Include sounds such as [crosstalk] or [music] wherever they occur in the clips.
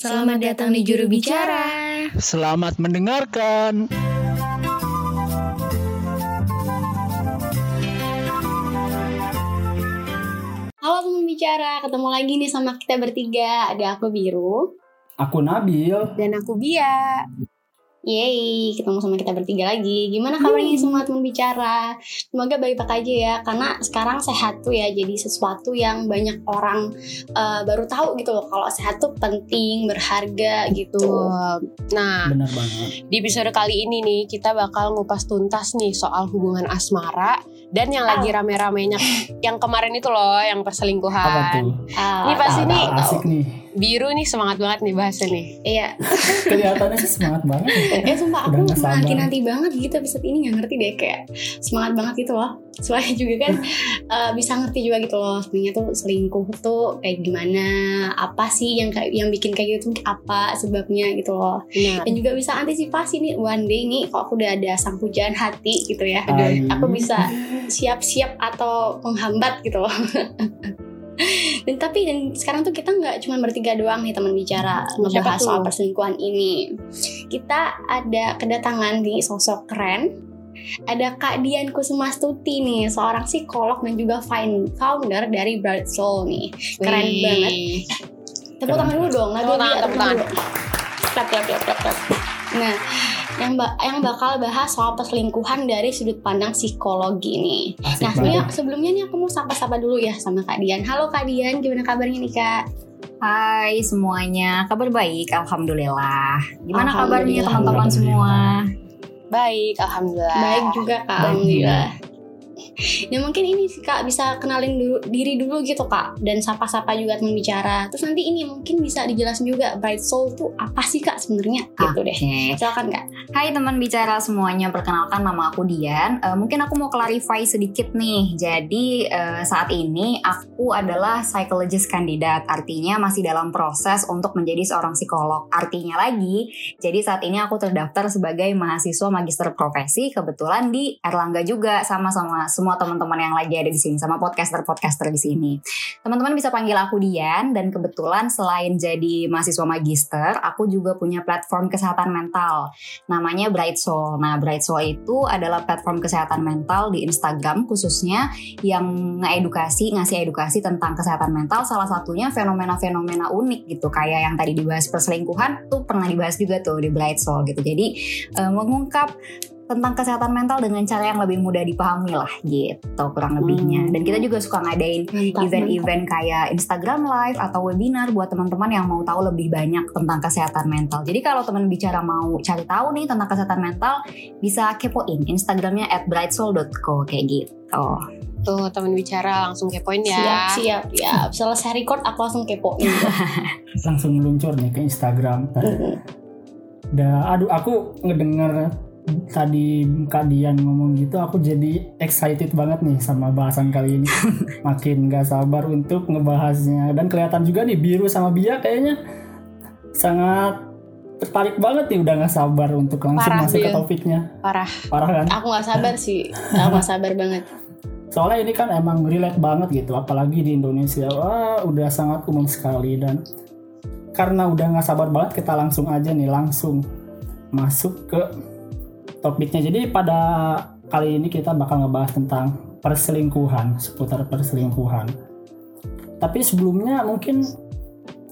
Selamat datang di Juru Bicara. Selamat mendengarkan. Halo teman bicara, ketemu lagi nih sama kita bertiga. Ada aku Biru Aku Nabil. Dan aku Bia. Yeay, ketemu sama kita bertiga lagi. Gimana kabarnya semua teman bicara? Semoga baik-baik aja ya, karena sekarang sehat tuh ya jadi sesuatu yang banyak orang uh, baru tahu gitu loh. Kalau sehat tuh penting, berharga gitu. Tuh. Nah, Benar banget. di episode kali ini nih kita bakal ngupas tuntas nih soal hubungan asmara dan yang lagi rame-ramenya yang kemarin itu loh, yang Apa perselingkuhan. tuh? Ah, Ini pasti nih. Asik nih. Biru nih semangat banget nih bahasnya nih. Iya, Kelihatannya sih semangat banget. eh sumpah aku sabar. nanti-nanti banget gitu episode ini nggak ngerti deh kayak semangat banget gitu loh. Soalnya juga kan [laughs] eh, bisa ngerti juga gitu loh sebenarnya tuh selingkuh tuh kayak gimana, apa sih yang kayak yang bikin kayak gitu apa sebabnya gitu loh. Nah, Dan juga bisa antisipasi nih one day nih kalau aku udah ada sang pujaan hati gitu ya. Hai. Aku bisa siap-siap atau menghambat gitu loh. [laughs] dan tapi dan sekarang tuh kita nggak cuma bertiga doang nih teman bicara ngebahas tuh? soal perselingkuhan ini. Kita ada kedatangan nih sosok keren. Ada Kak Dian Kusumastuti nih, seorang psikolog dan juga fin- founder dari Bright Soul nih. Keren wih. banget. Tepuk tangan dulu dong, Nabil Tepuk tangan, tepuk tangan. clap, clap. Nah, yang ba- yang bakal bahas soal perselingkuhan dari sudut pandang psikologi nih. Asik Nah, sebelumnya, nih aku mau sapa-sapa dulu ya sama Kak Dian. Halo Kak Dian, gimana kabarnya nih Kak? Hai semuanya, kabar baik, alhamdulillah. Gimana Alhamdulillah. kabarnya teman-teman semua? Baik, alhamdulillah. Baik juga Kak, Baik alhamdulillah. Nah mungkin ini sih, Kak bisa kenalin dulu, diri dulu gitu Kak dan sapa-sapa juga teman bicara. Terus nanti ini mungkin bisa dijelasin juga Bright Soul tuh apa sih Kak sebenarnya gitu deh. Oke. Silakan Kak. Hai teman bicara semuanya, perkenalkan nama aku Dian. Eh, mungkin aku mau clarify sedikit nih. Jadi eh, saat ini aku adalah psychologist kandidat, artinya masih dalam proses untuk menjadi seorang psikolog. Artinya lagi, jadi saat ini aku terdaftar sebagai mahasiswa magister profesi, kebetulan di Erlangga juga sama-sama semua teman-teman yang lagi ada di sini, sama podcaster-podcaster di sini. Teman-teman bisa panggil aku Dian dan kebetulan selain jadi mahasiswa magister, aku juga punya platform kesehatan mental namanya Bright Soul. Nah, Bright Soul itu adalah platform kesehatan mental di Instagram khususnya yang ngedukasi, ngasih edukasi tentang kesehatan mental. Salah satunya fenomena-fenomena unik gitu, kayak yang tadi dibahas perselingkuhan tuh pernah dibahas juga tuh di Bright Soul gitu. Jadi eh, mengungkap tentang kesehatan mental dengan cara yang lebih mudah dipahami lah gitu kurang lebihnya. Dan kita juga suka ngadain event-event kayak Instagram Live atau webinar buat teman-teman yang mau tahu lebih banyak tentang kesehatan mental. Jadi kalau teman bicara mau cari tahu nih tentang kesehatan mental, bisa kepoin Instagramnya at brightsoul.co kayak gitu. Tuh teman bicara langsung kepoin Siap, ya. siap, ya. [laughs] Selesai record aku langsung kepoin. Langsung meluncur nih ke Instagram. Da, aduh aku ngedenger tadi Kak Dian ngomong gitu aku jadi excited banget nih sama bahasan kali ini [laughs] makin gak sabar untuk ngebahasnya dan kelihatan juga nih Biru sama Bia kayaknya sangat tertarik banget nih udah gak sabar untuk langsung Parah, masuk ke Bil. topiknya Parah. parah kan aku nggak sabar sih. Aku nggak sabar banget. soalnya ini kan emang relate banget gitu apalagi di Indonesia wah udah sangat umum sekali dan karena udah nggak sabar banget kita langsung aja nih langsung masuk ke topiknya. Jadi pada kali ini kita bakal ngebahas tentang perselingkuhan seputar perselingkuhan. Tapi sebelumnya mungkin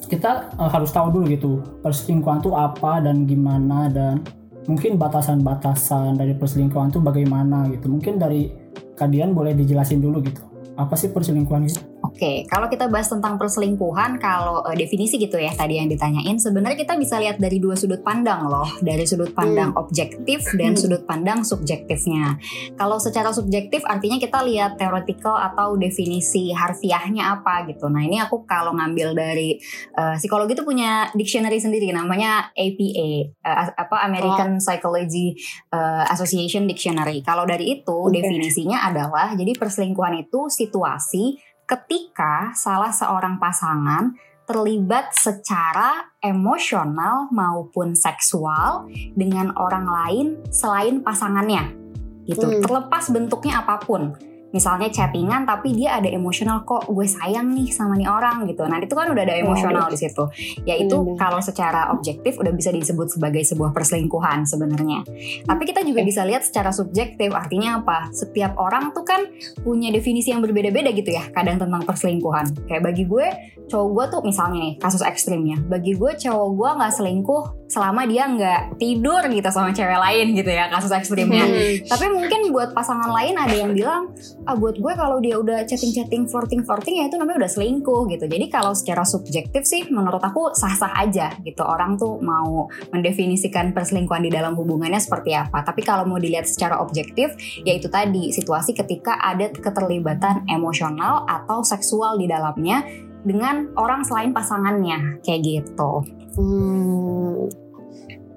kita eh, harus tahu dulu gitu perselingkuhan itu apa dan gimana dan mungkin batasan-batasan dari perselingkuhan itu bagaimana gitu. Mungkin dari kalian boleh dijelasin dulu gitu apa sih perselingkuhan gitu Oke, kalau kita bahas tentang perselingkuhan, kalau eh, definisi gitu ya tadi yang ditanyain, sebenarnya kita bisa lihat dari dua sudut pandang loh, dari sudut pandang objektif dan Hmm. sudut pandang subjektifnya. Kalau secara subjektif artinya kita lihat theoretical atau definisi harfiahnya apa gitu. Nah ini aku kalau ngambil dari eh, psikologi itu punya dictionary sendiri, namanya APA, eh, apa American Psychology eh, Association Dictionary. Kalau dari itu Oke. definisinya adalah jadi perselingkuhan itu situasi ketika salah seorang pasangan terlibat secara emosional maupun seksual dengan orang lain selain pasangannya gitu Hmm. terlepas bentuknya apa pun misalnya chattingan tapi dia ada emosional kok gue sayang nih sama nih orang gitu. Nah itu kan udah ada emosional di situ. Yaitu Bener-bener. kalau secara objektif udah bisa disebut sebagai sebuah perselingkuhan sebenarnya. Tapi kita juga bisa lihat secara subjektif. Artinya apa? Setiap orang tuh kan punya definisi yang berbeda-beda gitu ya. Kadang tentang perselingkuhan. Kayak bagi gue cowok gue tuh misalnya nih kasus ekstrimnya. Bagi gue cowok gue nggak selingkuh selama dia nggak tidur gitu sama cewek lain gitu ya kasus ekstrimnya. Hmm. Tapi mungkin buat pasangan lain ada yang bilang, ah buat gue kalau dia udah chatting-chatting, flirting-flirting ya itu namanya udah selingkuh gitu. Jadi kalau secara subjektif sih menurut aku sah-sah aja gitu. Orang tuh mau mendefinisikan perselingkuhan di dalam hubungannya seperti apa. Tapi kalau mau dilihat secara objektif, ya itu tadi situasi ketika ada keterlibatan emosional atau seksual di dalamnya dengan orang selain pasangannya kayak gitu. Hmm.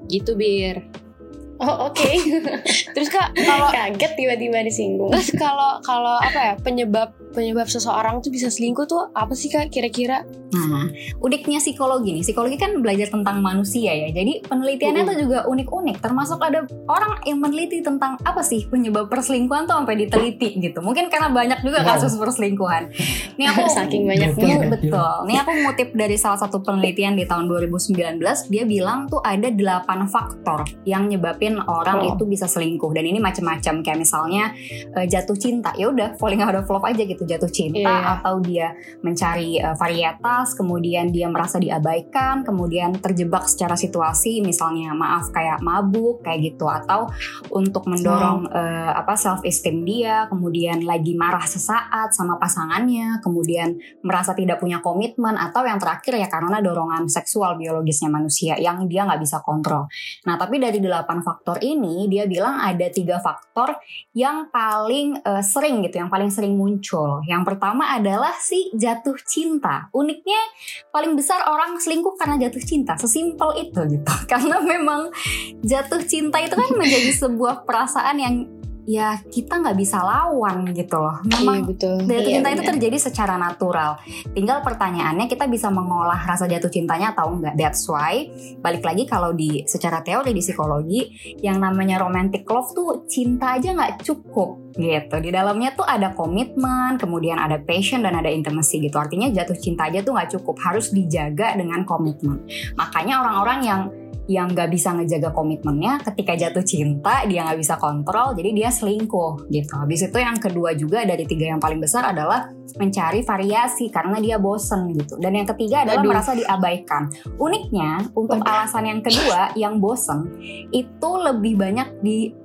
Gitu bir. Oh oke. [laughs] Terus kak kalau Kaget tiba-tiba disinggung. terus kalau kalau apa ya penyebab penyebab seseorang tuh bisa selingkuh tuh apa sih kak kira-kira? Nah, uniknya psikologi nih, psikologi kan belajar tentang manusia ya. Jadi penelitiannya tuh juga unik-unik. Termasuk ada orang yang meneliti tentang apa sih penyebab perselingkuhan tuh sampai diteliti gitu. Mungkin karena banyak juga Wow. kasus perselingkuhan. Nih aku [laughs] Saking banyaknya. Betul. Betul. Nih aku ngutip dari salah satu penelitian di tahun 2019, dia bilang tuh ada 8 faktor yang nyebabin orang Oh. itu bisa selingkuh dan ini macam-macam kayak misalnya eh, jatuh cinta. Ya udah, falling out of love aja gitu, jatuh cinta Iya. atau dia mencari eh, varietas, kemudian dia merasa diabaikan, kemudian terjebak secara situasi misalnya maaf kayak mabuk kayak gitu atau untuk mendorong eh, apa self esteem dia, kemudian lagi marah sesaat sama pasangannya, kemudian merasa tidak punya komitmen atau yang terakhir ya karena dorongan seksual biologisnya manusia yang dia nggak bisa kontrol. Nah tapi dari delapan faktor ini dia bilang ada tiga faktor yang paling eh, sering gitu, yang paling sering muncul. Yang pertama adalah si jatuh cinta. Uniknya paling besar orang selingkuh karena jatuh cinta, sesimpel itu gitu. [laughs] Karena memang jatuh cinta itu kan menjadi sebuah perasaan yang ya kita nggak bisa lawan gitu loh. Memang Iya betul. Jatuh Iya, cinta itu benar. terjadi secara natural. Tinggal pertanyaannya kita bisa mengolah rasa jatuh cintanya atau enggak. That's why balik lagi kalau di secara teori di psikologi yang namanya romantic love tuh cinta aja nggak cukup gitu. Di dalamnya tuh ada komitmen, kemudian ada passion dan ada intimacy gitu. Artinya jatuh cinta aja tuh nggak cukup, harus dijaga dengan komitmen. Makanya orang-orang yang yang nggak bisa ngejaga komitmennya ketika jatuh cinta dia nggak bisa kontrol jadi dia selingkuh gitu habis itu yang kedua juga dari tiga yang paling besar adalah mencari variasi karena dia bosen gitu dan yang ketiga adalah Aduh. merasa diabaikan uniknya untuk Waduh. alasan yang kedua yang bosen itu lebih banyak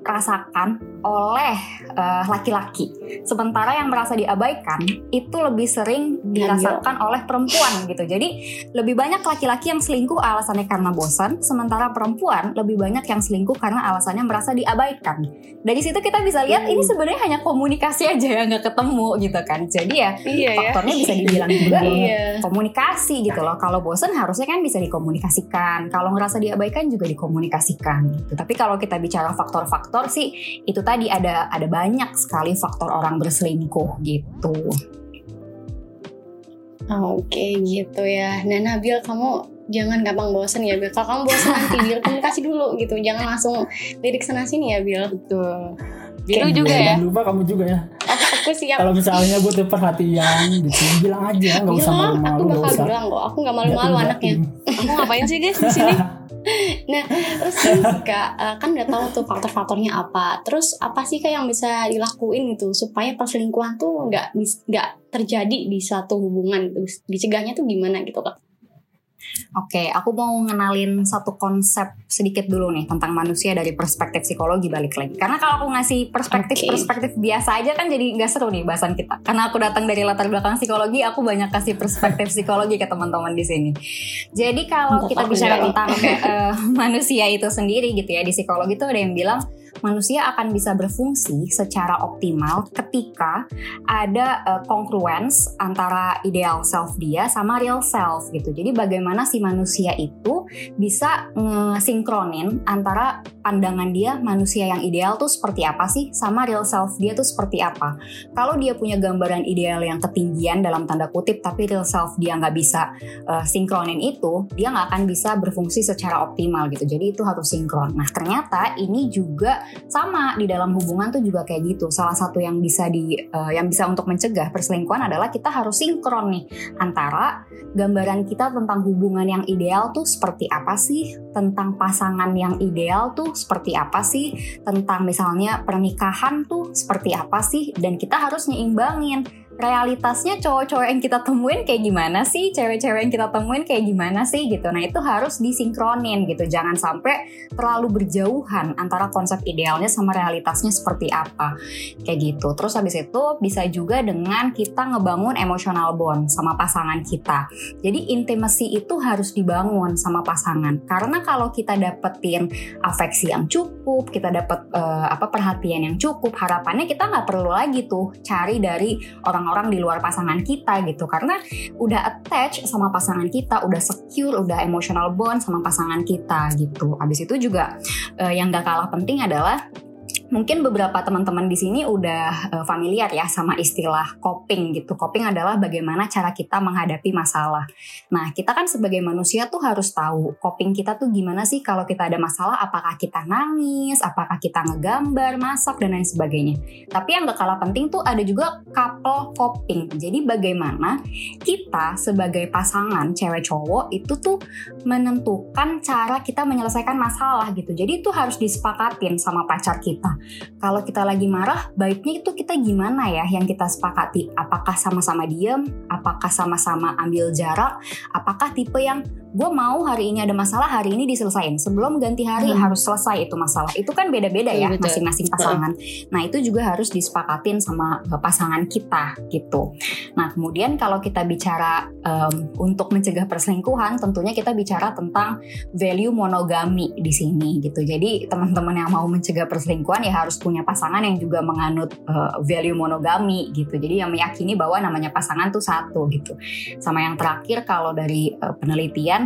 dirasakan oleh eh, laki-laki sementara yang merasa diabaikan itu lebih sering dirasakan oleh perempuan gitu jadi lebih banyak laki-laki yang selingkuh alasannya karena bosan, sementara perempuan lebih banyak yang selingkuh karena alasannya merasa diabaikan. Dari situ kita bisa lihat Hmm. ini sebenarnya hanya komunikasi aja yang nggak ketemu gitu kan. Jadi ya Iya ya. faktornya bisa dibilang juga [laughs] Iya. komunikasi gitu loh. Kalau bosan harusnya kan bisa dikomunikasikan. Kalau ngerasa diabaikan juga dikomunikasikan gitu. Tapi kalau kita bicara faktor-faktor sih itu tadi ada ada banyak sekali faktor orang berselingkuh gitu. Oh, Oke gitu ya. Nah Nabil kamu jangan gampang bosen ya Bil. Kalau kamu bosen nanti [laughs] Bil komunikasi dulu gitu. Jangan langsung lirik sana sini ya Bil. Betul. Biru juga ya. Jangan lupa kamu juga ya. Aku siap. Kalau misalnya butuh perhatian gitu, bilang aja, nggak usah aku malu-malu, nggak bakal bilang kok. Aku nggak malu-malu anaknya. Aku ngapain sih guys di sini? [laughs] Terus gini sih kak, eh, kan udah tahu tuh faktor-faktornya apa. Terus apa sih kak yang bisa dilakuin gitu supaya perselingkuhan tuh nggak nggak terjadi di satu hubungan gitu. Dicegahnya tuh gimana gitu kak? Oke, aku mau ngenalin satu konsep sedikit dulu nih tentang manusia dari perspektif psikologi balik lagi. Karena kalau aku ngasih perspektif-perspektif biasa aja kan jadi nggak seru nih bahasan kita. Karena aku datang dari latar belakang psikologi, aku banyak kasih perspektif psikologi ke teman-teman di sini. Jadi kalau Untuk kita bicara tentang eh, [laughs] manusia itu sendiri gitu ya di psikologi itu ada yang bilang manusia akan bisa berfungsi secara optimal ketika ada uh, congruence antara ideal self dia sama real self gitu. Jadi bagaimana si manusia itu bisa ngesinkronin antara pandangan dia manusia yang ideal tuh seperti apa sih sama real self dia tuh seperti apa. Kalau dia punya gambaran ideal yang ketinggian dalam tanda kutip tapi real self dia nggak bisa uh, sinkronin itu, dia nggak akan bisa berfungsi secara optimal gitu. Jadi itu harus sinkron. Nah ternyata ini juga sama di dalam hubungan tuh juga kayak gitu. Salah satu yang bisa di uh, yang bisa untuk mencegah perselingkuhan adalah kita harus sinkron nih antara gambaran kita tentang hubungan yang ideal tuh seperti apa sih, tentang pasangan yang ideal tuh seperti apa sih, tentang misalnya pernikahan tuh seperti apa sih, dan kita harus nyeimbangin realitasnya cowok-cowok yang kita temuin kayak gimana sih, cewek-cewek yang kita temuin kayak gimana sih gitu. Nah itu harus disinkronin gitu, jangan sampai terlalu berjauhan antara konsep idealnya sama realitasnya seperti apa kayak gitu. Terus habis itu bisa juga dengan kita ngebangun emotional bond sama pasangan kita. Jadi intimacy itu harus dibangun sama pasangan karena kalau kita dapetin afeksi yang cukup, kita dapet uh, apa perhatian yang cukup, harapannya kita nggak perlu lagi tuh cari dari orang orang-orang di luar pasangan kita gitu. Karena udah attach sama pasangan kita udah secure udah emotional bond sama pasangan kita gitu. Habis itu juga uh, yang gak kalah penting adalah mungkin beberapa teman-teman di sini udah uh, familiar ya sama istilah coping gitu. Coping adalah bagaimana cara kita menghadapi masalah. Nah, kita kan sebagai manusia tuh harus tahu coping kita tuh gimana sih kalau kita ada masalah, apakah kita nangis, apakah kita ngegambar, masak dan lain sebagainya. Tapi yang gak kalah penting tuh ada juga couple coping. Jadi bagaimana kita sebagai pasangan cewek cowok itu tuh menentukan cara kita menyelesaikan masalah gitu. Jadi itu harus disepakatin sama pacar kita kalau kita lagi marah, baiknya itu kita gimana ya yang kita sepakati? Apakah sama-sama diam? Apakah sama-sama ambil jarak? Apakah tipe yang gue mau hari ini ada masalah hari ini diselesain. Sebelum ganti hari hmm. harus selesai itu masalah. Itu kan beda-beda ya masing-masing pasangan. Nah itu juga harus disepakatin sama eh, pasangan kita gitu. Nah kemudian kalau kita bicara um, untuk mencegah perselingkuhan tentunya kita bicara tentang value monogami di sini gitu. Jadi teman-teman yang mau mencegah perselingkuhan ya harus punya pasangan yang juga menganut uh, value monogami gitu. Jadi yang meyakini bahwa namanya pasangan tuh satu gitu. Sama yang terakhir kalau dari uh, penelitian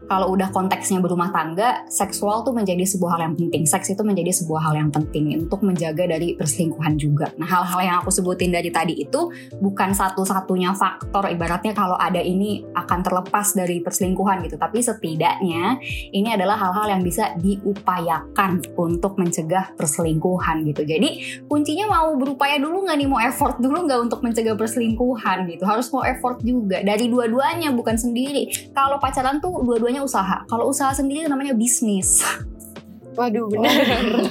kalau udah konteksnya berumah tangga, seksual tuh menjadi sebuah hal yang penting. Seks itu menjadi sebuah hal yang penting untuk menjaga dari perselingkuhan juga. Nah, hal-hal yang aku sebutin dari tadi itu bukan satu-satunya faktor ibaratnya kalau ada ini akan terlepas dari perselingkuhan gitu. Tapi setidaknya ini adalah hal-hal yang bisa diupayakan untuk mencegah perselingkuhan gitu. Jadi kuncinya mau berupaya dulu nggak nih, mau effort dulu nggak untuk mencegah perselingkuhan gitu. Harus mau effort juga dari dua-duanya bukan sendiri. Kalau pacaran tuh dua-duanya usaha. Kalau usaha sendiri namanya bisnis. Waduh benar. [laughs]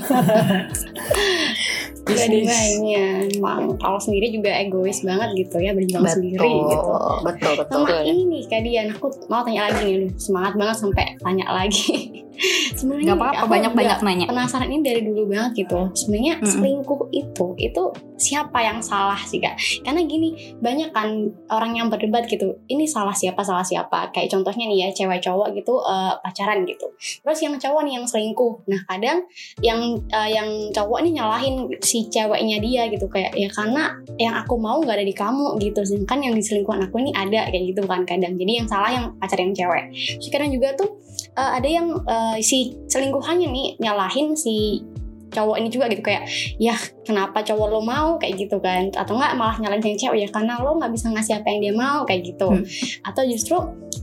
Dua-duanya emang kalau sendiri juga egois banget gitu ya berjuang betul, sendiri gitu. Betul betul. Sama ini Kak Dian, aku mau tanya lagi nih, semangat banget sampai tanya lagi. [laughs] sebenarnya apa-apa banyak-banyak nanya. Penasaran ini dari dulu banget gitu. Sebenarnya mm -hmm. selingkuh itu itu siapa yang salah sih kak? Karena gini banyak kan orang yang berdebat gitu. Ini salah siapa salah siapa? Kayak contohnya nih ya cewek cowok gitu uh, pacaran gitu. Terus yang cowok nih yang selingkuh. Nah kadang yang uh, yang cowok nih nyalahin si ceweknya dia gitu kayak ya karena yang aku mau nggak ada di kamu gitu. Kan yang diselingkuhan aku ini ada kayak gitu kan kadang. Jadi yang salah yang pacar yang cewek. Sekarang juga tuh uh, ada yang uh, si selingkuhannya nih nyalahin si cowok ini juga gitu kayak ya kenapa cowok lo mau kayak gitu kan atau enggak malah nyalain yang cewek ya karena lo nggak bisa ngasih apa yang dia mau kayak gitu hmm. atau justru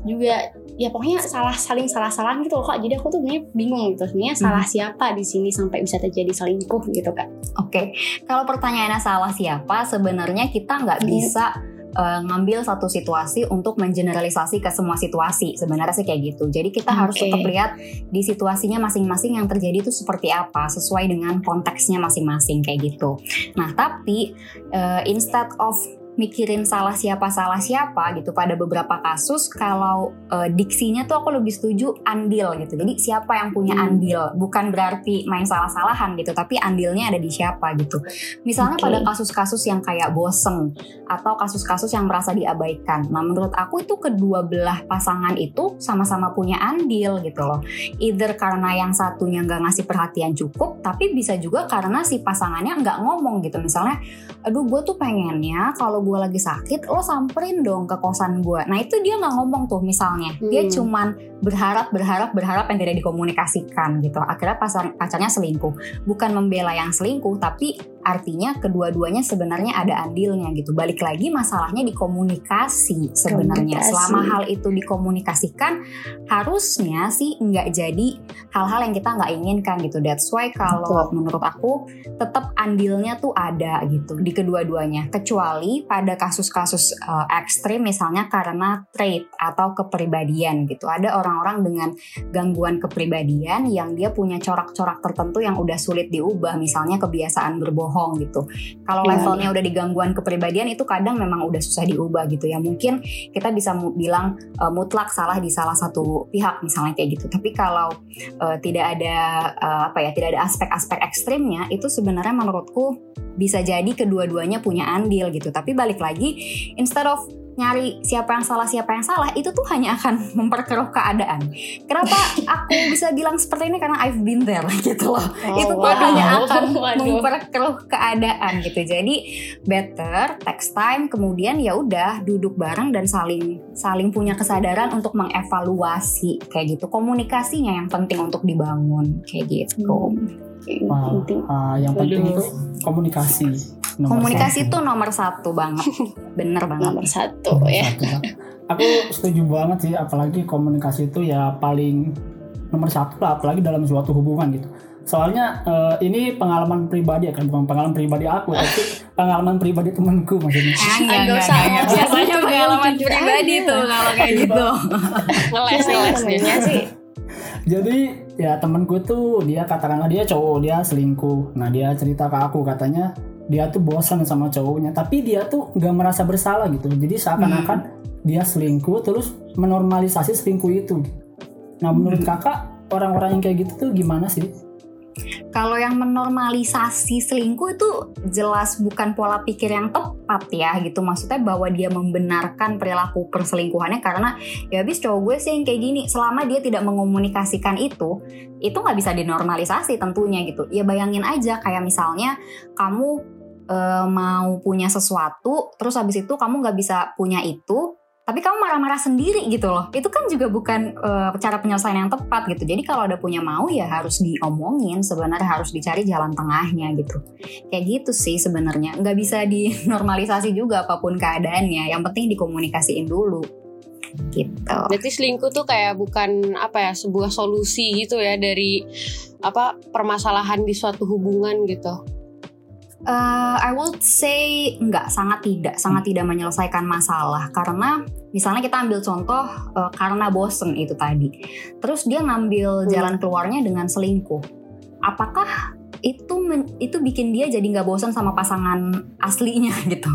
juga ya pokoknya salah saling salah salah gitu loh kak jadi aku tuh sebenarnya bingung gitu sebenarnya hmm. salah siapa di sini sampai bisa terjadi selingkuh gitu kak oke okay. kalau pertanyaannya salah siapa sebenarnya kita nggak hmm. bisa uh, ngambil satu situasi untuk mengeneralisasi ke semua situasi sebenarnya sih kayak gitu jadi kita okay. harus tetap lihat di situasinya masing-masing yang terjadi itu seperti apa sesuai dengan konteksnya masing-masing kayak gitu nah tapi uh, instead of mikirin salah siapa salah siapa gitu. Pada beberapa kasus kalau uh, diksinya tuh aku lebih setuju andil gitu. Jadi siapa yang punya hmm. andil? Bukan berarti main salah-salahan gitu tapi andilnya ada di siapa gitu. Misalnya okay. pada kasus-kasus yang kayak boseng atau kasus-kasus yang merasa diabaikan. Nah menurut aku itu kedua belah pasangan itu sama-sama punya andil gitu loh. Either karena yang satunya nggak ngasih perhatian cukup tapi bisa juga karena si pasangannya nggak ngomong gitu. Misalnya aduh gue tuh pengennya kalau gue lagi sakit lo samperin dong ke kosan gue nah itu dia nggak ngomong tuh misalnya. Hmm. dia cuman berharap berharap berharap yang tidak dikomunikasikan gitu. Akhirnya pasar, pacarnya selingkuh. Bukan membela yang selingkuh tapi artinya kedua-duanya sebenarnya ada andilnya gitu. Balik lagi masalahnya di komunikasi sebenarnya. Komunikasi. Selama hal itu dikomunikasikan, harusnya sih nggak jadi hal-hal yang kita nggak inginkan gitu. That's why kalau menurut aku tetap andilnya tuh ada gitu di kedua-duanya. Kecuali pada kasus-kasus eh, ekstrim misalnya karena trait atau kepribadian gitu. Ada orang-orang dengan gangguan kepribadian yang dia punya corak-corak tertentu yang udah sulit diubah, misalnya kebiasaan berbohong gitu. Kalau Iya, levelnya udah di gangguan kepribadian itu kadang memang udah susah diubah gitu ya. Mungkin kita bisa bilang eh, mutlak salah di salah satu pihak misalnya kayak gitu. Tapi kalau eh, tidak ada eh, apa ya, tidak ada aspek-aspek ekstrimnya, itu sebenarnya menurutku bisa jadi kedua-duanya punya andil gitu. Tapi balik lagi, instead of nyari siapa yang salah siapa yang salah itu tuh hanya akan [laughs] memperkeruh keadaan. Kenapa aku bisa bilang seperti ini karena I've been there [laughs] gitu loh. itu tuh hanya akan [laughs] Waduh. memperkeruh keadaan gitu. Jadi better text time kemudian ya udah duduk bareng dan saling saling punya kesadaran untuk mengevaluasi kayak gitu. Komunikasinya yang penting untuk dibangun kayak gitu. Wah, Penting. ah, yang penting Waduh. itu komunikasi. Nomor Komunikasi satu. itu nomor satu banget. Bener banget. nomor satu Nomor ya. satu, Bang. Aku setuju banget sih, apalagi komunikasi itu ya paling nomor satu lah, apalagi dalam suatu hubungan gitu. Soalnya eh, ini pengalaman pribadi ya kan, bukan pengalaman pribadi aku, tapi pengalaman pribadi temanku maksudnya. Ah, enggak, enggak, usah enggak, enggak. ngomong Biasanya pengalaman pribadi tuh kalau kayak gitu. Ngeles ngeles sih Jadi ya temanku tuh dia katakanlah dia cowok dia selingkuh. Nah dia cerita ke aku katanya dia tuh bosan sama cowoknya, tapi dia tuh nggak merasa bersalah gitu. Jadi seakan-akan dia selingkuh terus menormalisasi selingkuh itu. Nah menurut kakak orang-orang yang kayak gitu tuh gimana sih? Kalau yang menormalisasi selingkuh itu jelas bukan pola pikir yang tepat ya gitu. Maksudnya bahwa dia membenarkan perilaku perselingkuhannya karena ya habis cowok gue sih yang kayak gini. Selama dia tidak mengomunikasikan itu, itu nggak bisa dinormalisasi tentunya gitu. Ya bayangin aja kayak misalnya kamu eh, mau punya sesuatu, terus habis itu kamu nggak bisa punya itu, tapi kamu marah-marah sendiri gitu loh. Itu kan juga bukan eh, cara penyelesaian yang tepat gitu. Jadi kalau ada punya mau ya harus diomongin, sebenarnya harus dicari jalan tengahnya gitu. Kayak gitu sih sebenarnya. Nggak bisa [laughs] dinormalisasi juga apa pun keadaannya. Yang penting dikomunikasiin dulu. Gitu. Berarti selingkuh tuh kayak bukan apa ya sebuah solusi gitu ya dari apa permasalahan di suatu hubungan gitu. Uh, I would say enggak, sangat tidak, sangat tidak menyelesaikan masalah karena misalnya kita ambil contoh uh, karena bosen itu tadi, terus dia ngambil Hmm. jalan keluarnya dengan selingkuh, apakah itu men- itu bikin dia jadi nggak bosen sama pasangan aslinya [laughs] gitu?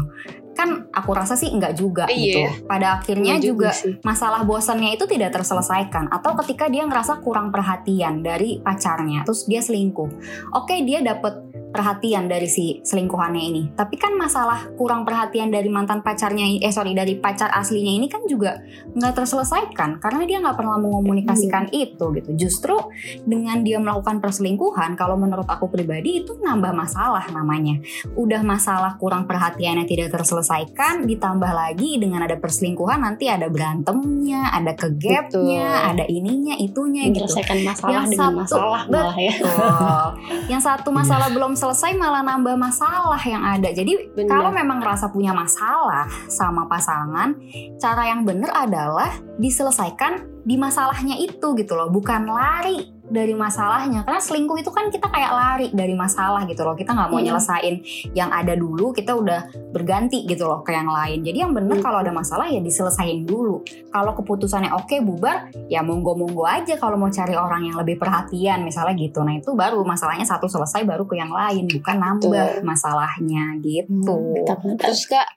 Kan aku rasa sih enggak juga Iya. gitu. Pada akhirnya Iya juga sih. masalah bosannya itu tidak terselesaikan atau ketika dia ngerasa kurang perhatian dari pacarnya terus dia selingkuh oke dia dapat perhatian dari si selingkuhannya ini. Tapi kan masalah kurang perhatian dari mantan pacarnya eh sorry dari pacar aslinya ini kan juga nggak terselesaikan karena dia nggak pernah mengomunikasikan itu gitu. Justru dengan dia melakukan perselingkuhan kalau menurut aku pribadi itu nambah masalah namanya. Udah masalah kurang perhatiannya tidak terselesaikan ditambah lagi dengan ada perselingkuhan nanti ada berantemnya ada kegapnya ada ininya itunya gitu. Menyelesaikan masalah Yang dengan satu- masalah malah ya. Betul. [laughs] yang satu masalah belum selesai malah nambah masalah yang ada jadi Benar. kalau memang ngerasa punya masalah sama pasangan cara yang benar adalah diselesaikan di masalahnya itu gitu loh bukan lari dari masalahnya. Karena selingkuh itu kan kita kayak lari dari masalah gitu loh. Kita nggak mau Hmm. nyelesain yang ada dulu kita udah berganti gitu loh ke yang lain. Jadi yang benar Hmm. kalau ada masalah ya diselesain dulu. Kalau keputusannya oke bubar ya monggo monggo aja kalau mau cari orang yang lebih perhatian misalnya gitu. Nah itu baru masalahnya satu selesai baru ke yang lain bukan nambah masalahnya gitu. Mantap-mantap. Terus kak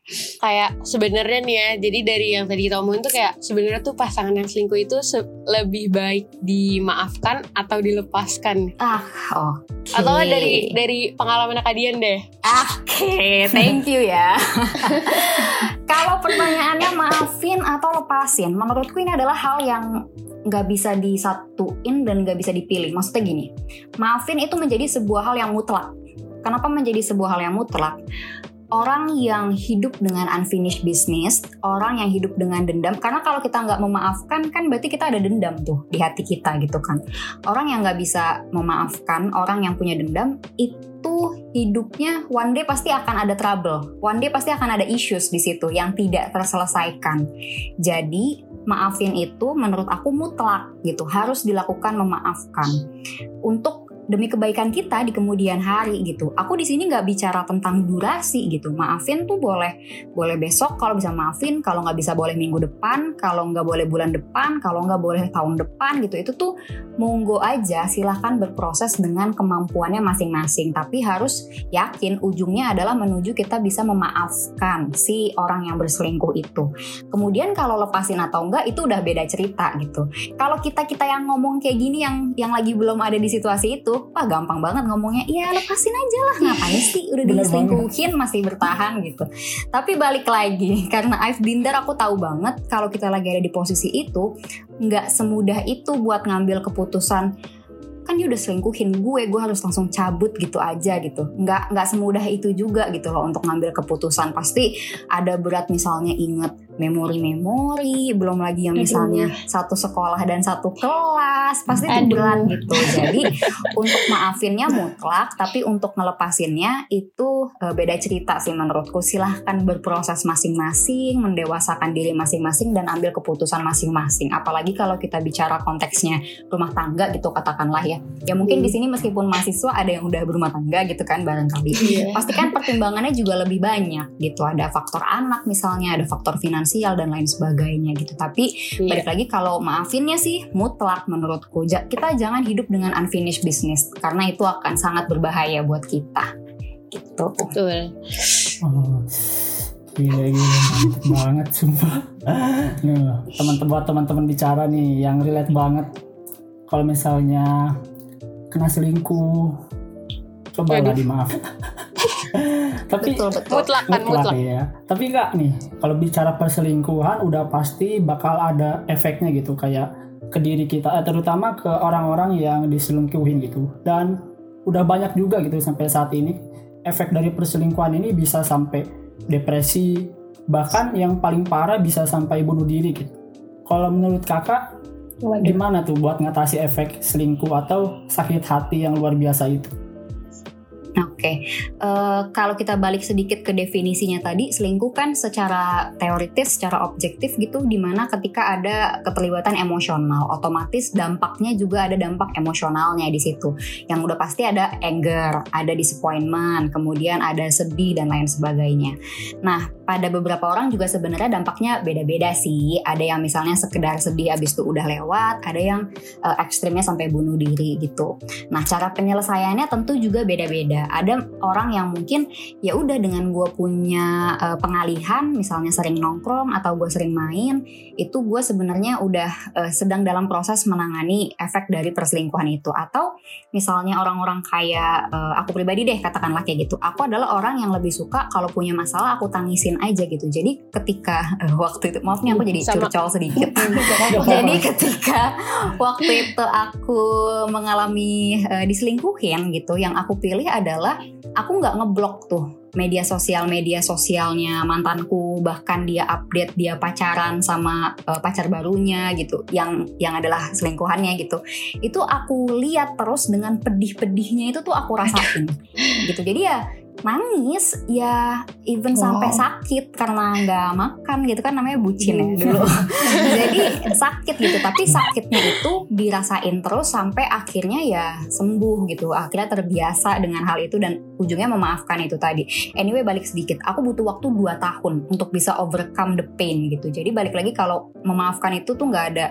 kayak sebenarnya nih ya, jadi dari yang tadi kita omongin tuh kayak sebenarnya tuh pasangan yang selingkuh itu lebih baik dimaafkan atau dilepaskan. ah oke Atau nggak dari dari pengalaman Kak Dian deh. Oke, thank you ya. [laughs] Kalau pertanyaannya maafin atau lepasin, menurutku ini adalah hal yang nggak bisa disatuin dan nggak bisa dipilih. Maksudnya gini, maafin itu menjadi sebuah hal yang mutlak. Kenapa menjadi sebuah hal yang mutlak? Orang yang hidup dengan unfinished business, orang yang hidup dengan dendam, karena kalau kita nggak memaafkan kan berarti kita ada dendam tuh di hati kita gitu kan. Orang yang nggak bisa memaafkan, orang yang punya dendam itu hidupnya one day pasti akan ada trouble, one day pasti akan ada issues di situ yang tidak terselesaikan. Jadi maafin itu menurut aku mutlak gitu, harus dilakukan memaafkan. Untuk demi kebaikan kita di kemudian hari gitu. Aku di sini nggak bicara tentang durasi gitu. Maafin tuh boleh boleh besok kalau bisa maafin, kalau nggak bisa boleh minggu depan, kalau nggak boleh bulan depan, kalau nggak boleh tahun depan gitu. Itu tuh monggo aja, silahkan berproses dengan kemampuannya masing-masing. Tapi harus yakin ujungnya adalah menuju kita bisa memaafkan si orang yang berselingkuh itu. Kemudian kalau lepasin atau enggak itu udah beda cerita gitu. Kalau kita kita yang ngomong kayak gini yang yang lagi belum ada di situasi itu wah gampang banget ngomongnya. Iya lepasin aja lah ngapain sih? Udah diselingkuhin masih bertahan gitu. Tapi balik lagi [laughs] karena I've been there aku tahu banget kalau kita lagi ada di posisi itu nggak semudah itu buat ngambil keputusan kan dia udah selingkuhin gue gue harus langsung cabut gitu aja gitu. Nggak nggak semudah itu juga gitu loh untuk ngambil keputusan. Pasti ada berat misalnya inget memori-memori belum lagi yang Aduh. misalnya satu sekolah dan satu kelas pasti berat gitu. Jadi untuk maafinnya mutlak tapi untuk ngelepasinnya itu eh, beda cerita sih menurutku. Silahkan berproses masing-masing mendewasakan diri masing-masing dan ambil keputusan masing-masing. Apalagi kalau kita bicara konteksnya rumah tangga gitu katakanlah ya. Ya mungkin di sini meskipun mahasiswa ada yang udah berumah tangga gitu kan barangkali. Iya. pasti kan pertimbangannya juga lebih banyak gitu. Ada faktor anak misalnya ada faktor finansial dan lain sebagainya gitu tapi Iya. balik lagi kalau maafinnya sih mutlak menurutku Ja- kita jangan hidup dengan unfinished business karena itu akan sangat berbahaya buat kita gitu Betul. Oh, gila gila mantep banget sumpah. Teman-teman teman-teman bicara nih yang relate banget. Kalau misalnya kena selingkuh, cobalah Waduh. dimaaf. [laughs] Tapi betul betul Mutlakan mutlak mutlak. ya. Tapi enggak nih, kalau bicara perselingkuhan udah pasti bakal ada efeknya gitu kayak ke diri kita, eh, terutama ke orang-orang yang diselingkuhin gitu. Dan udah banyak juga gitu sampai saat ini efek dari perselingkuhan ini bisa sampai depresi, bahkan yang paling parah bisa sampai bunuh diri gitu. Kalau menurut kakak, Waduh. gimana tuh buat ngatasi efek selingkuh atau sakit hati yang luar biasa itu? Oke, Eh, kalau kita balik sedikit ke definisinya tadi, selingkuh kan secara teoritis, secara objektif gitu, di mana ketika ada keterlibatan emosional, otomatis dampaknya juga ada dampak emosionalnya di situ. Yang udah pasti ada anger, ada disappointment, kemudian ada sedih dan lain sebagainya. Nah, pada beberapa orang juga sebenarnya dampaknya beda-beda sih. Ada yang misalnya sekedar sedih abis itu udah lewat, ada yang eh, ekstrimnya sampai bunuh diri gitu. Nah, cara penyelesaiannya tentu juga beda-beda. Ada orang yang mungkin ya udah dengan gue punya eh, pengalihan, misalnya sering nongkrong atau gue sering main, itu gue sebenarnya udah eh, sedang dalam proses menangani efek dari perselingkuhan itu. Atau misalnya orang-orang kayak eh, aku pribadi deh katakanlah kayak gitu. Aku adalah orang yang lebih suka kalau punya masalah aku tangisin aja gitu. Jadi ketika eh, waktu itu maaf nih aku jadi curcol sedikit. [laughs] Jadi ketika waktu itu aku mengalami eh, diselingkuhin gitu, yang aku pilih adalah aku nggak ngeblok tuh media sosial media sosialnya mantanku. Bahkan dia update dia pacaran sama eh, pacar barunya gitu yang yang adalah selingkuhannya gitu. Itu aku lihat terus dengan pedih-pedihnya itu tuh aku rasain gitu. Jadi ya nangis ya even Wow. sampai sakit karena nggak makan gitu kan namanya bucin ya dulu. [laughs] Jadi sakit gitu tapi sakitnya itu dirasain terus sampai akhirnya ya sembuh gitu akhirnya terbiasa dengan hal itu dan ujungnya memaafkan itu tadi. Anyway balik sedikit aku butuh waktu 2 tahun untuk bisa overcome the pain gitu. Jadi balik lagi kalau memaafkan itu tuh nggak ada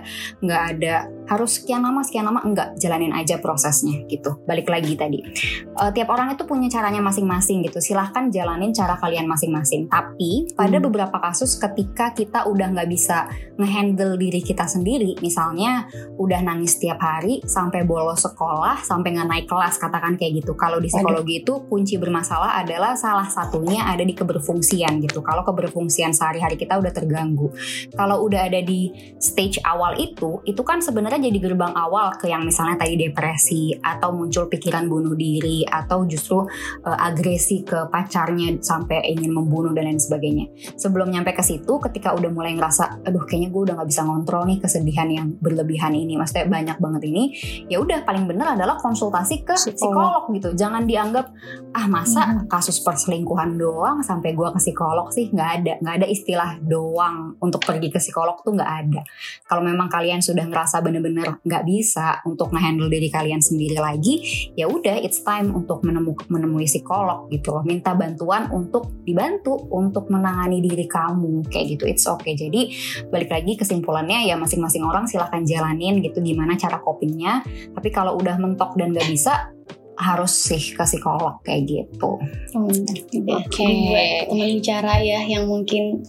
nggak ada harus sekian lama sekian lama enggak jalanin aja prosesnya gitu. Balik lagi tadi. Eh, tiap orang itu punya caranya masing-masing gitu. Silahkan jalanin cara kalian masing-masing. Tapi pada Hmm. beberapa kasus ketika kita udah nggak bisa ngehandle diri kita sendiri misalnya udah nangis setiap hari sampai bolos sekolah sampai nggak naik kelas katakan kayak gitu. Kalau di psikologi itu kunci bermasalah adalah salah satunya ada di keberfungsian gitu. Kalau keberfungsian sehari-hari kita udah terganggu. Kalau udah ada di stage awal itu itu kan sebenarnya akhirnya jadi gerbang awal ke yang misalnya tadi depresi atau muncul pikiran bunuh diri atau justru uh, agresi ke pacarnya sampai ingin membunuh dan lain sebagainya. Sebelum nyampe ke situ, ketika udah mulai ngerasa, aduh kayaknya gue udah nggak bisa ngontrol nih kesedihan yang berlebihan ini, maksudnya banyak banget ini, ya udah paling bener adalah konsultasi ke psikolog, psikolog gitu. Jangan dianggap ah masa hmm. kasus perselingkuhan doang sampai gue ke psikolog sih nggak ada, nggak ada istilah doang untuk pergi ke psikolog tuh nggak ada. Kalau memang kalian sudah ngerasa bener-bener nggak bisa untuk ngehandle diri kalian sendiri lagi, ya udah it's time untuk menemu, menemui psikolog gitu loh. Minta bantuan untuk dibantu untuk menangani diri kamu kayak gitu. It's okay. Jadi balik lagi kesimpulannya ya masing-masing orang silahkan jalanin gitu gimana cara copingnya. Tapi kalau udah mentok dan gak bisa harus sih ke psikolog kayak gitu. Hmm, Oke. Okay. Teman bicara ya yang mungkin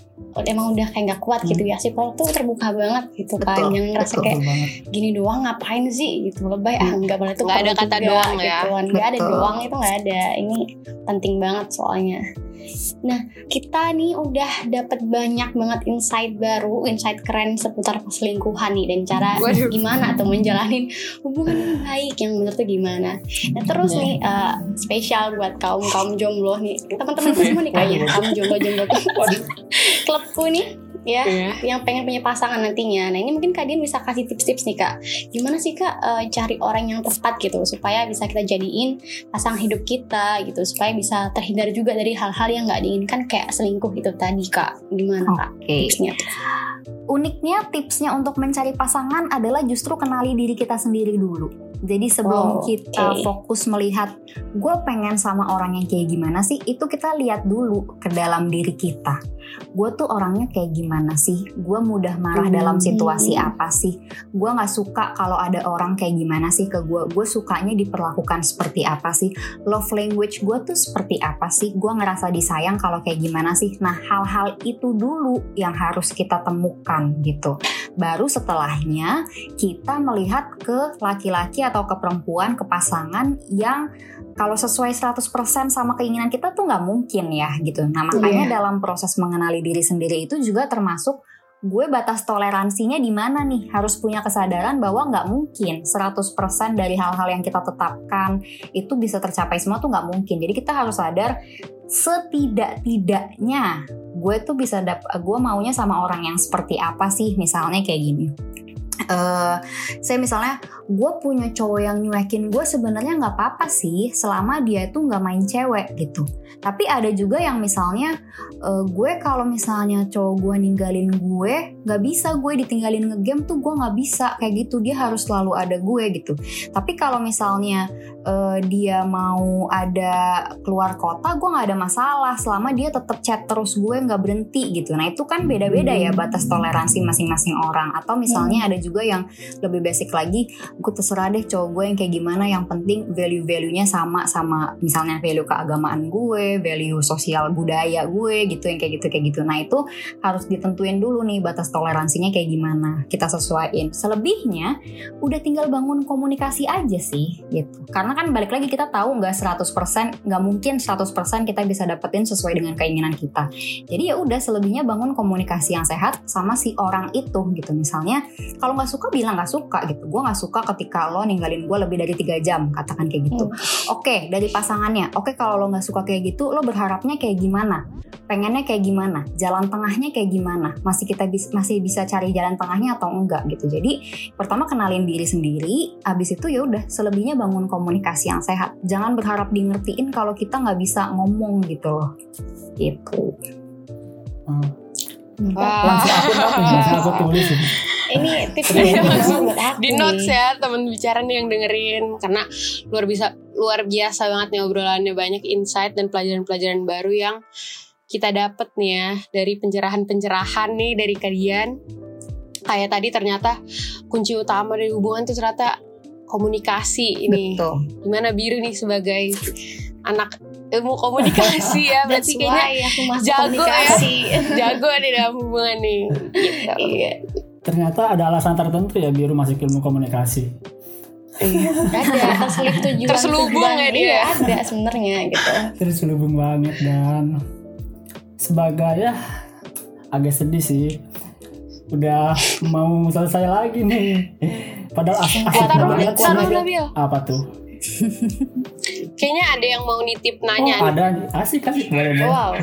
emang udah kayak gak kuat gitu hmm. gitu ya psikolog tuh terbuka banget gitu kan. betul, kan yang ngerasa kayak banget. gini doang ngapain sih gitu lebay ah nggak boleh tuh nggak ada kata juga, doang ya gitu. nggak ada doang itu nggak ada ini penting banget soalnya Nah, kita nih udah dapat banyak banget insight baru, insight keren seputar perselingkuhan nih dan cara Waduh. gimana atau menjalani hubungan yang baik yang menurut tuh gimana. Nah, terus nih uh, spesial buat kaum kaum jomblo nih, teman-teman semua nih kayaknya kaum jomblo jomblo [laughs] klubku nih ya yeah. yang pengen punya pasangan nantinya. Nah ini mungkin Kak Dian bisa kasih tips-tips nih Kak. Gimana sih Kak uh, cari orang yang tepat gitu supaya bisa kita jadiin pasangan hidup kita gitu supaya bisa terhindar juga dari hal-hal yang nggak diinginkan kayak selingkuh itu tadi Kak. Gimana okay. Kak tipsnya? Uniknya tipsnya untuk mencari pasangan adalah justru kenali diri kita sendiri dulu. Jadi sebelum oh, kita fokus melihat gue pengen sama orang yang kayak gimana sih, itu kita lihat dulu ke dalam diri kita. Gue tuh orangnya kayak gimana sih? Gue mudah marah hmm. dalam situasi apa sih? Gue nggak suka kalau ada orang kayak gimana sih ke gue gue sukanya diperlakukan seperti apa sih? Love language gue tuh seperti apa sih? Gue ngerasa disayang kalau kayak gimana sih? Nah hal-hal itu dulu yang harus kita temukan gitu. Baru setelahnya kita melihat ke laki-laki atau ke perempuan ke pasangan yang kalau sesuai 100% sama keinginan kita tuh nggak mungkin ya gitu. Nah makanya yeah. dalam proses mengenali diri sendiri itu juga termasuk gue batas toleransinya di mana nih harus punya kesadaran bahwa nggak mungkin 100% dari hal-hal yang kita tetapkan itu bisa tercapai semua tuh nggak mungkin jadi kita harus sadar setidak-tidaknya gue tuh bisa dap gue maunya sama orang yang seperti apa sih misalnya kayak gini uh, saya misalnya gue punya cowok yang nyuekin gue sebenarnya nggak apa-apa sih selama dia tuh nggak main cewek gitu. Tapi ada juga yang misalnya uh, gue kalau misalnya cowok gue ninggalin gue nggak bisa gue ditinggalin ngegame tuh gue nggak bisa kayak gitu. Dia harus selalu ada gue gitu. Tapi kalau misalnya uh, dia mau ada keluar kota gue nggak ada masalah selama dia tetap chat terus gue nggak berhenti gitu. Nah itu kan beda-beda ya batas toleransi masing-masing orang. Atau misalnya ada juga yang lebih basic lagi gue terserah deh cowok gue yang kayak gimana. Yang penting value-value-nya sama sama misalnya value keagamaan gue value sosial budaya gue gitu yang kayak gitu kayak gitu. Nah itu harus ditentuin dulu nih batas toleransinya kayak gimana. Kita sesuaiin. Selebihnya udah tinggal bangun komunikasi aja sih gitu. Karena kan balik lagi kita tahu nggak 100% nggak mungkin 100% kita bisa dapetin sesuai dengan keinginan kita. Jadi ya udah selebihnya bangun komunikasi yang sehat sama si orang itu gitu. Misalnya kalau nggak suka bilang nggak suka gitu. Gue nggak suka ketika lo ninggalin gue lebih dari tiga jam katakan kayak gitu. Hmm. oke okay, dari pasangannya. Oke okay, kalau lo nggak suka kayak gitu lo berharapnya kayak gimana? Pengennya kayak gimana? Jalan tengahnya kayak gimana? Masih kita bis masih bisa cari jalan tengahnya atau enggak gitu. Jadi pertama kenalin diri sendiri abis itu ya udah selebihnya bangun komunikasi yang sehat. Jangan berharap di ngertiin kalau kita nggak bisa ngomong gitu loh. Gitu. Hmm. Langsung aku, [laughs] langsung aku tulis ini. Tipsnya langsung buat aku di notes ya teman bicara nih yang dengerin. Karena luar biasa luar biasa banget nih obrolannya. Banyak insight dan pelajaran-pelajaran baru yang kita dapat nih ya. Dari pencerahan-pencerahan nih dari kalian. Kayak tadi ternyata kunci utama dari hubungan tuh ternyata komunikasi ini. Betul. gimana biru nih sebagai anak ilmu komunikasi ya [laughs] berarti kayaknya jago ya. [laughs] jago nih dalam hubungan nih. Gitu. iya. Ternyata ada alasan tertentu ya biru masuk ilmu komunikasi. Iya, ada. Terselip tujuan terselubung ya dia. Iya, ada sebenarnya gitu. Terselubung banget dan. Sebagai ya agak sedih sih. Udah mau selesai lagi nih. Padahal as asik kuat Taruh, banget taruh. Apa tuh? [laughs] Kayaknya ada yang mau nitip nanya Oh ada asik asik boleh. Wow.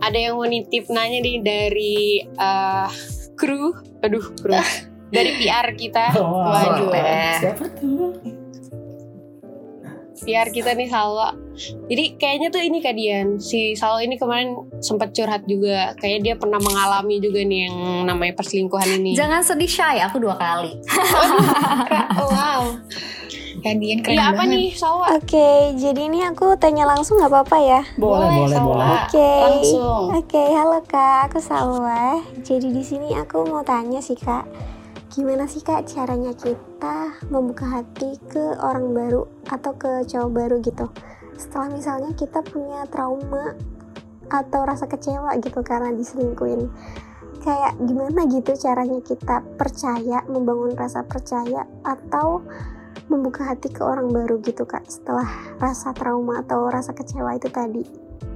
Ada yang mau nitip nanya nih dari eh, kru. Aduh, kru. [laughs] dari PR kita. Oh, wow. Waduh. Siapa tuh? PR kita nih Salwa. Jadi kayaknya tuh ini Kadian. Si Salwa ini kemarin sempat curhat juga. Kayaknya dia pernah mengalami juga nih yang namanya perselingkuhan ini. Jangan sedih Shay, aku dua kali. Oh, wow. Kadian keren Iya apa banget. nih Salwa? Oke, jadi ini aku tanya langsung nggak apa-apa ya? Boleh boleh Salwa. boleh. Oke. Langsung. Oke, halo kak, aku Salwa. Jadi di sini aku mau tanya sih kak, gimana sih kak caranya kita membuka hati ke orang baru atau ke cowok baru gitu? Setelah misalnya kita punya trauma atau rasa kecewa gitu karena diselingkuin. Kayak gimana gitu caranya kita percaya, membangun rasa percaya atau membuka hati ke orang baru gitu kak setelah rasa trauma atau rasa kecewa itu tadi.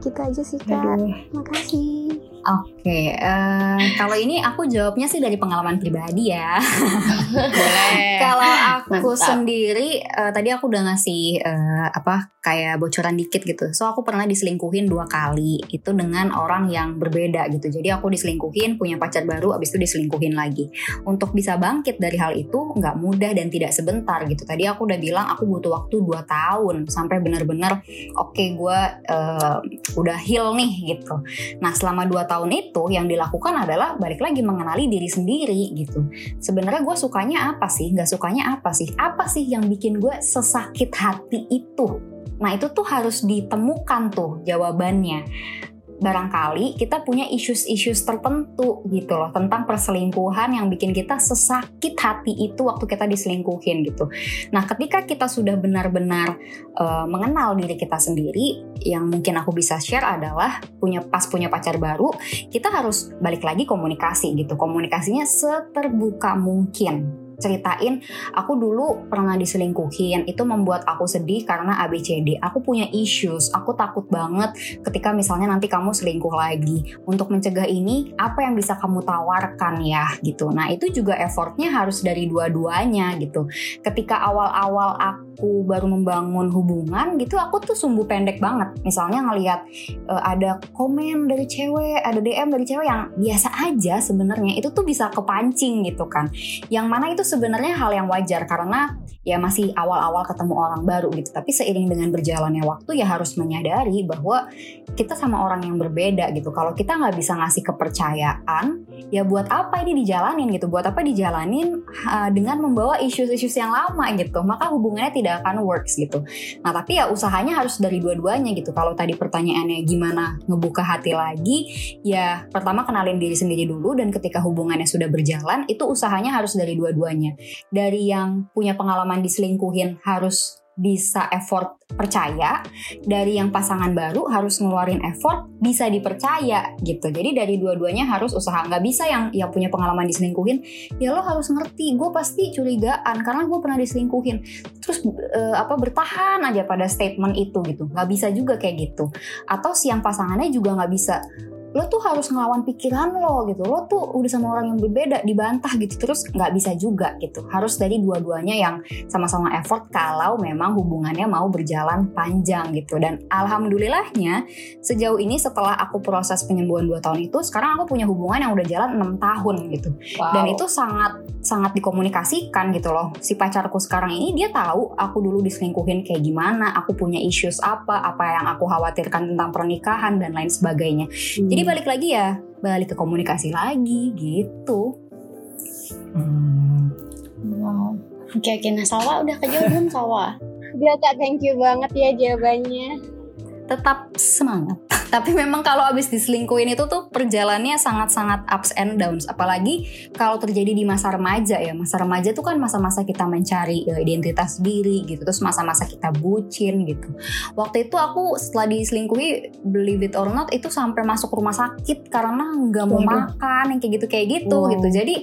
Gitu aja sih kak. Aduh. makasih Oke, eh, kalau ini aku jawabnya sih dari pengalaman pribadi ya. Boleh. [laughs] Kalau aku Mantap. sendiri, eh, tadi aku udah ngasih eh, apa kayak bocoran dikit gitu. So aku pernah diselingkuhin dua kali, itu dengan orang yang berbeda gitu. Jadi aku diselingkuhin, punya pacar baru, abis itu diselingkuhin lagi. Untuk bisa bangkit dari hal itu nggak mudah dan tidak sebentar gitu. Tadi aku udah bilang aku butuh waktu 2 tahun sampai benar-benar oke gue eh, udah heal nih gitu. Nah selama 2 tahun itu yang dilakukan adalah balik lagi mengenali diri sendiri gitu. Sebenarnya gue sukanya apa sih? Gak sukanya apa sih? Apa sih yang bikin gue sesakit hati itu? Nah itu tuh harus ditemukan tuh jawabannya. Barangkali kita punya issues-issues tertentu gitu loh tentang perselingkuhan yang bikin kita sesakit hati itu waktu kita diselingkuhin gitu. Nah ketika kita sudah benar-benar uh, mengenal diri kita sendiri, yang mungkin aku bisa share adalah punya pas punya pacar baru, kita harus balik lagi komunikasi gitu. Komunikasinya seterbuka mungkin. Ceritain, aku dulu pernah diselingkuhin, itu membuat aku sedih karena ABCD. Aku punya issues, aku takut banget ketika misalnya nanti kamu selingkuh lagi. Untuk mencegah ini, apa yang bisa kamu tawarkan ya gitu. Nah itu juga effortnya harus dari dua-duanya gitu. Ketika awal-awal aku baru membangun hubungan gitu, aku tuh sumbu pendek banget. Misalnya ngelihat uh, ada komen dari cewek, ada DM dari cewek yang biasa aja sebenarnya itu tuh bisa kepancing gitu kan. Yang mana itu sebenarnya hal yang wajar karena ya masih awal-awal ketemu orang baru gitu. Tapi seiring dengan berjalannya waktu ya harus menyadari bahwa kita sama orang yang berbeda gitu. Kalau kita nggak bisa ngasih kepercayaan, ya buat apa ini dijalanin gitu? Buat apa dijalanin uh, dengan membawa isu-isu yang lama gitu? Maka hubungannya tidak akan works gitu. Nah tapi ya usahanya harus dari dua-duanya gitu. Kalau tadi pertanyaannya gimana ngebuka hati lagi, ya pertama kenalin diri sendiri dulu dan ketika hubungannya sudah berjalan itu usahanya harus dari dua-duanya. Dari yang punya pengalaman diselingkuhin harus bisa effort percaya. Dari yang pasangan baru harus ngeluarin effort bisa dipercaya gitu. Jadi dari dua-duanya harus usaha. Nggak bisa yang yang punya pengalaman diselingkuhin ya lo harus ngerti. Gue pasti curigaan karena gue pernah diselingkuhin. Terus eh, apa bertahan aja pada statement itu gitu. Nggak bisa juga kayak gitu. Atau si yang pasangannya juga nggak bisa lo tuh harus ngelawan pikiran lo gitu. Lo tuh udah sama orang yang berbeda dibantah gitu terus nggak bisa juga gitu. Harus dari dua-duanya yang sama-sama effort kalau memang hubungannya mau berjalan panjang gitu. Dan alhamdulillahnya sejauh ini setelah aku proses penyembuhan dua tahun itu sekarang aku punya hubungan yang udah jalan enam tahun gitu. Wow. dan itu sangat sangat dikomunikasikan gitu loh. Si pacarku sekarang ini dia tahu aku dulu diselingkuhin kayak gimana aku punya issues apa apa yang aku khawatirkan tentang pernikahan dan lain sebagainya. Jadi balik lagi ya balik ke komunikasi lagi gitu. Hmm, Wow. Oke oke. Nah Salwa udah kejawab belum Salwa? Udah kak. Thank you banget ya jawabannya tetap semangat. [laughs] Tapi memang kalau abis diselingkuhin itu tuh perjalanannya sangat-sangat ups and downs. Apalagi kalau terjadi di masa remaja ya. Masa remaja tuh kan masa-masa kita mencari eh, identitas diri gitu. Terus masa-masa kita bucin gitu. Waktu itu aku setelah diselingkuhi, believe it or not, itu sampai masuk rumah sakit karena nggak mau Waduh. makan yang kayak gitu kayak gitu Wow. gitu. Jadi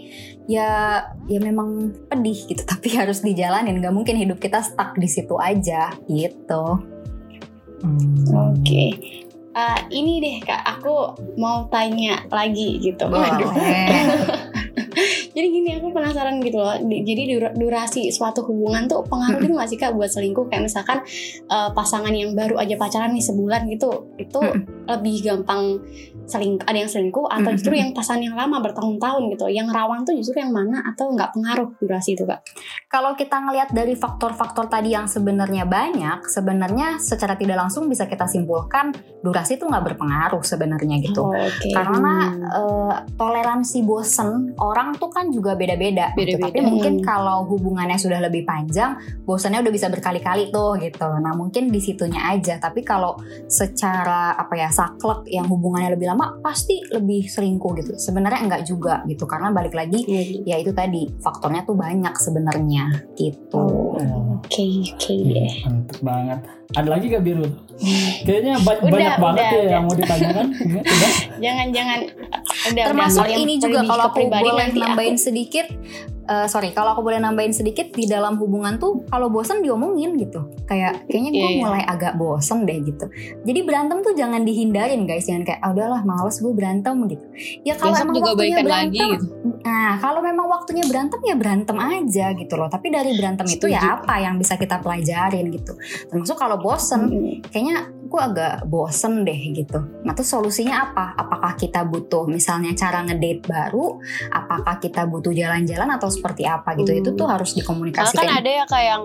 ya ya memang pedih gitu. [laughs] Tapi harus dijalanin. Nggak mungkin hidup kita stuck di situ aja gitu. Hmm. Oke. Eh, ini deh kak, aku mau tanya lagi gitu. Boleh. [laughs] Jadi gini aku penasaran gitu loh. Di- Jadi dura- durasi suatu hubungan tuh pengaruh gitu nggak sih kak buat selingkuh? Kayak misalkan eh, pasangan yang baru aja pacaran nih sebulan gitu, itu lebih gampang selingkuh. Ada yang selingkuh atau justru yang pasangan yang lama bertahun-tahun gitu. Yang rawan tuh justru yang mana atau nggak pengaruh durasi itu kak? Kalau kita ngelihat dari faktor-faktor tadi yang sebenarnya banyak, sebenarnya secara tidak langsung bisa kita simpulkan durasi itu nggak berpengaruh sebenarnya gitu. Oh, Oke. Karena Hmm. eh, toleransi bosen orang tuh kan juga beda-beda. gitu. Tapi mungkin Hmm. kalau hubungannya sudah lebih panjang, bosannya udah bisa berkali-kali tuh gitu. Nah mungkin di situnya aja. Tapi kalau secara apa ya saklek yang hubungannya lebih lama pasti lebih selingkuh gitu. Sebenarnya enggak juga gitu. Karena balik lagi Iya. ya itu tadi faktornya tuh banyak sebenarnya gitu. Oh, Oke oke iya, deh. mantep banget. Ada lagi gak biru? Kayaknya ba- Udah, banyak banget udah, ya udah. yang mau ditanyakan. [laughs] Udah. Jangan jangan. Udah Termasuk udah, ini juga kalau aku pribadi boleh nanti nambahin aku- sedikit, eh, sorry kalau aku boleh nambahin sedikit di dalam hubungan tuh kalau bosen diomongin gitu, kayak kayaknya gue Iya, iya. mulai agak bosen deh gitu. Jadi berantem tuh jangan dihindarin guys, jangan kayak ah, udahlah males gue berantem gitu. Ya kalau Besok emang juga waktunya berantem, lagi gitu. nah kalau memang waktunya berantem ya berantem aja gitu loh. Tapi dari berantem itu ya Setuju. apa yang bisa kita pelajarin gitu. Termasuk kalau bosen, Hmm. kayaknya gue agak bosen deh gitu. Nah terus solusinya apa? Apakah kita butuh misalnya cara ngedate baru? Apakah kita butuh jalan-jalan atau seperti apa gitu? Hmm. Itu tuh harus Soalnya dikomunikasikan. kan ada ya kayak yang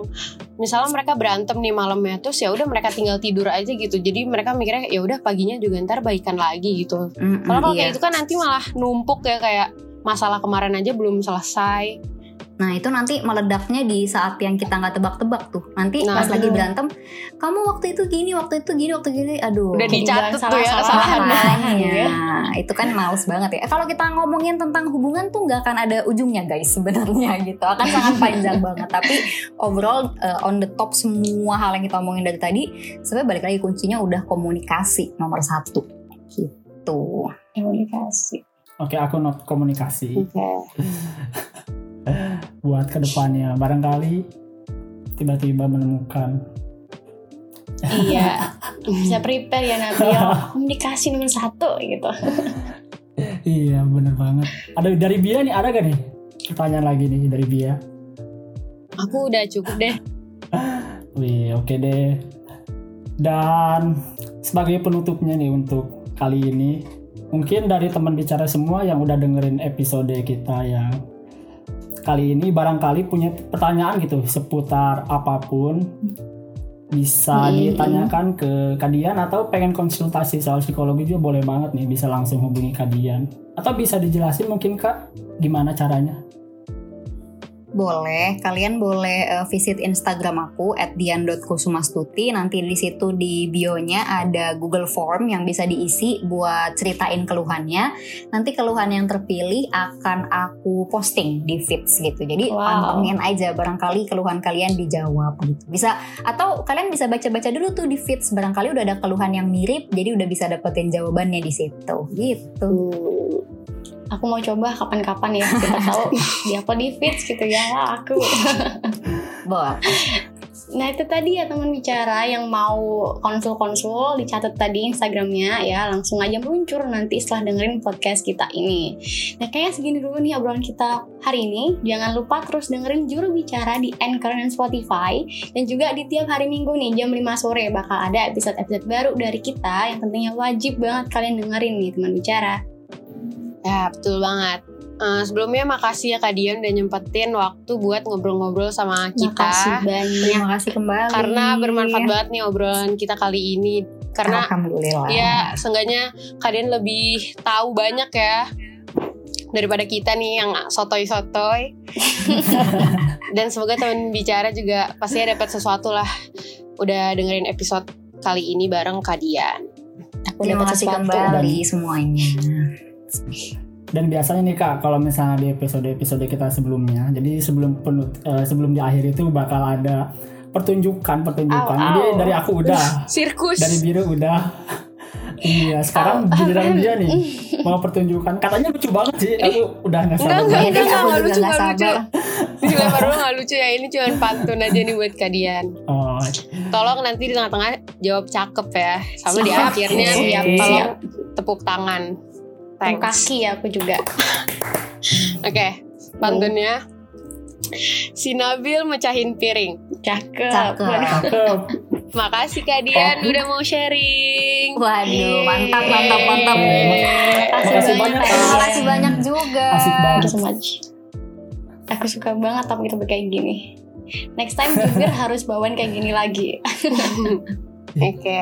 misalnya mereka berantem nih malamnya terus ya udah mereka tinggal tidur aja gitu. Jadi mereka mikirnya ya udah paginya juga ntar baikan lagi gitu. Kalau kalau iya. kayak itu kan nanti malah numpuk ya kayak masalah kemarin aja belum selesai. Nah itu nanti meledaknya di saat yang kita nggak tebak-tebak tuh. Nanti Nah, pas lagi aduh. berantem, kamu waktu itu gini, waktu itu gini, waktu gini, aduh. Udah dicatat tuh ya kesalahan. Makanya, itu kan males banget ya. Eh, Kalau kita ngomongin tentang hubungan tuh nggak akan ada ujungnya guys sebenarnya [laughs] gitu. Akan sangat panjang banget. Tapi overall uh, on the top semua hal yang kita omongin dari tadi, sebenarnya balik lagi kuncinya udah komunikasi nomor satu. Gitu. komunikasi. Oke, aku not komunikasi. Oke. [laughs] buat ke depannya barangkali tiba-tiba menemukan Iya. Bisa prepare ya Nabil. [laughs] Komunikasi nomor satu gitu. iya bener banget ada dari Bia nih ada gak nih pertanyaan lagi nih dari Bia Aku udah cukup deh. [laughs] wih oke deh dan sebagai penutupnya nih untuk kali ini mungkin dari teman bicara semua yang udah dengerin episode kita yang kali ini barangkali punya pertanyaan gitu seputar apa pun bisa Hmm. ditanyakan ke Kadian atau pengen konsultasi soal psikologi juga boleh banget nih bisa langsung hubungi Kadian atau bisa dijelasin mungkin kak gimana caranya Boleh, kalian boleh uh, visit Instagram aku @dian.kusumastuti. Nanti di situ di bio-nya ada Google Form yang bisa diisi buat ceritain keluhannya. Nanti keluhan yang terpilih akan aku posting di feeds gitu. Jadi Wow. pantengin aja barangkali keluhan kalian dijawab gitu. Bisa atau kalian bisa baca-baca dulu tuh di feeds barangkali udah ada keluhan yang mirip jadi udah bisa dapetin jawabannya di situ. Gitu. Hmm. Aku mau coba kapan-kapan ya kita [laughs] tahu di apa di feeds gitu ya lah aku. Boleh. Nah itu tadi ya teman bicara yang mau konsul-konsul dicatat tadi Instagramnya ya langsung aja meluncur nanti setelah dengerin podcast kita ini. Nah kayaknya segini dulu nih obrolan kita hari ini. Jangan lupa terus dengerin juru bicara di Anchor dan Spotify dan juga di tiap hari Minggu nih jam 5 sore bakal ada episode-episode baru dari kita yang tentunya wajib banget kalian dengerin nih teman bicara. Ya betul banget. Eh, sebelumnya makasih ya Kak Dian udah nyempetin waktu buat ngobrol-ngobrol sama Makasih kita. banyak. Terima kasih kembali. Karena bermanfaat banget nih obrolan kita kali ini. Karena Alhamdulillah. ya seenggaknya kalian lebih tahu banyak ya daripada kita nih yang sotoy-sotoy. [laughs] Dan semoga teman bicara juga pasti dapat sesuatu lah. Udah dengerin episode kali ini bareng Kak Dian. Aku Terima dapat kasih sesuatu. kembali semuanya. Dan biasanya nih kak kalau misalnya di episode-episode kita sebelumnya jadi sebelum penut eh, sebelum di akhir itu bakal ada pertunjukan pertunjukan. Jadi au. dari aku udah. Sirkus. dari biru udah. [laughs] Iya sekarang Au, giliran dia nih mau pertunjukan. Katanya lucu banget sih. Aku udah nggak Enggak, sabar. enggak, enggak, enggak. [laughs] Juga lucu, nggak enggak lucu. sabar. Dilempar dulu gak lucu ya. Ini cuma pantun aja nih buat kalian. Oh. Tolong nanti di tengah-tengah Jawab cakep ya Sama di akhirnya siap, Tolong tepuk tangan Thanks kaki ya aku juga. [laughs] Oke pantunnya. Si Nabil mecahin piring. Cakep. Cakep. [laughs] Makasih Kak Dian udah mau sharing. Waduh, mantap, mantap, mantap. Makasih banyak. Terima kasih banyak juga. Asik Thank banget. so. Aku suka banget topik-topik kayak gini. Next time jubir [laughs] harus bawain kayak gini lagi. Oke.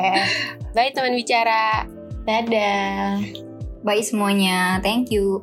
Bye teman bicara. Dadah. Bye semuanya. Thank you.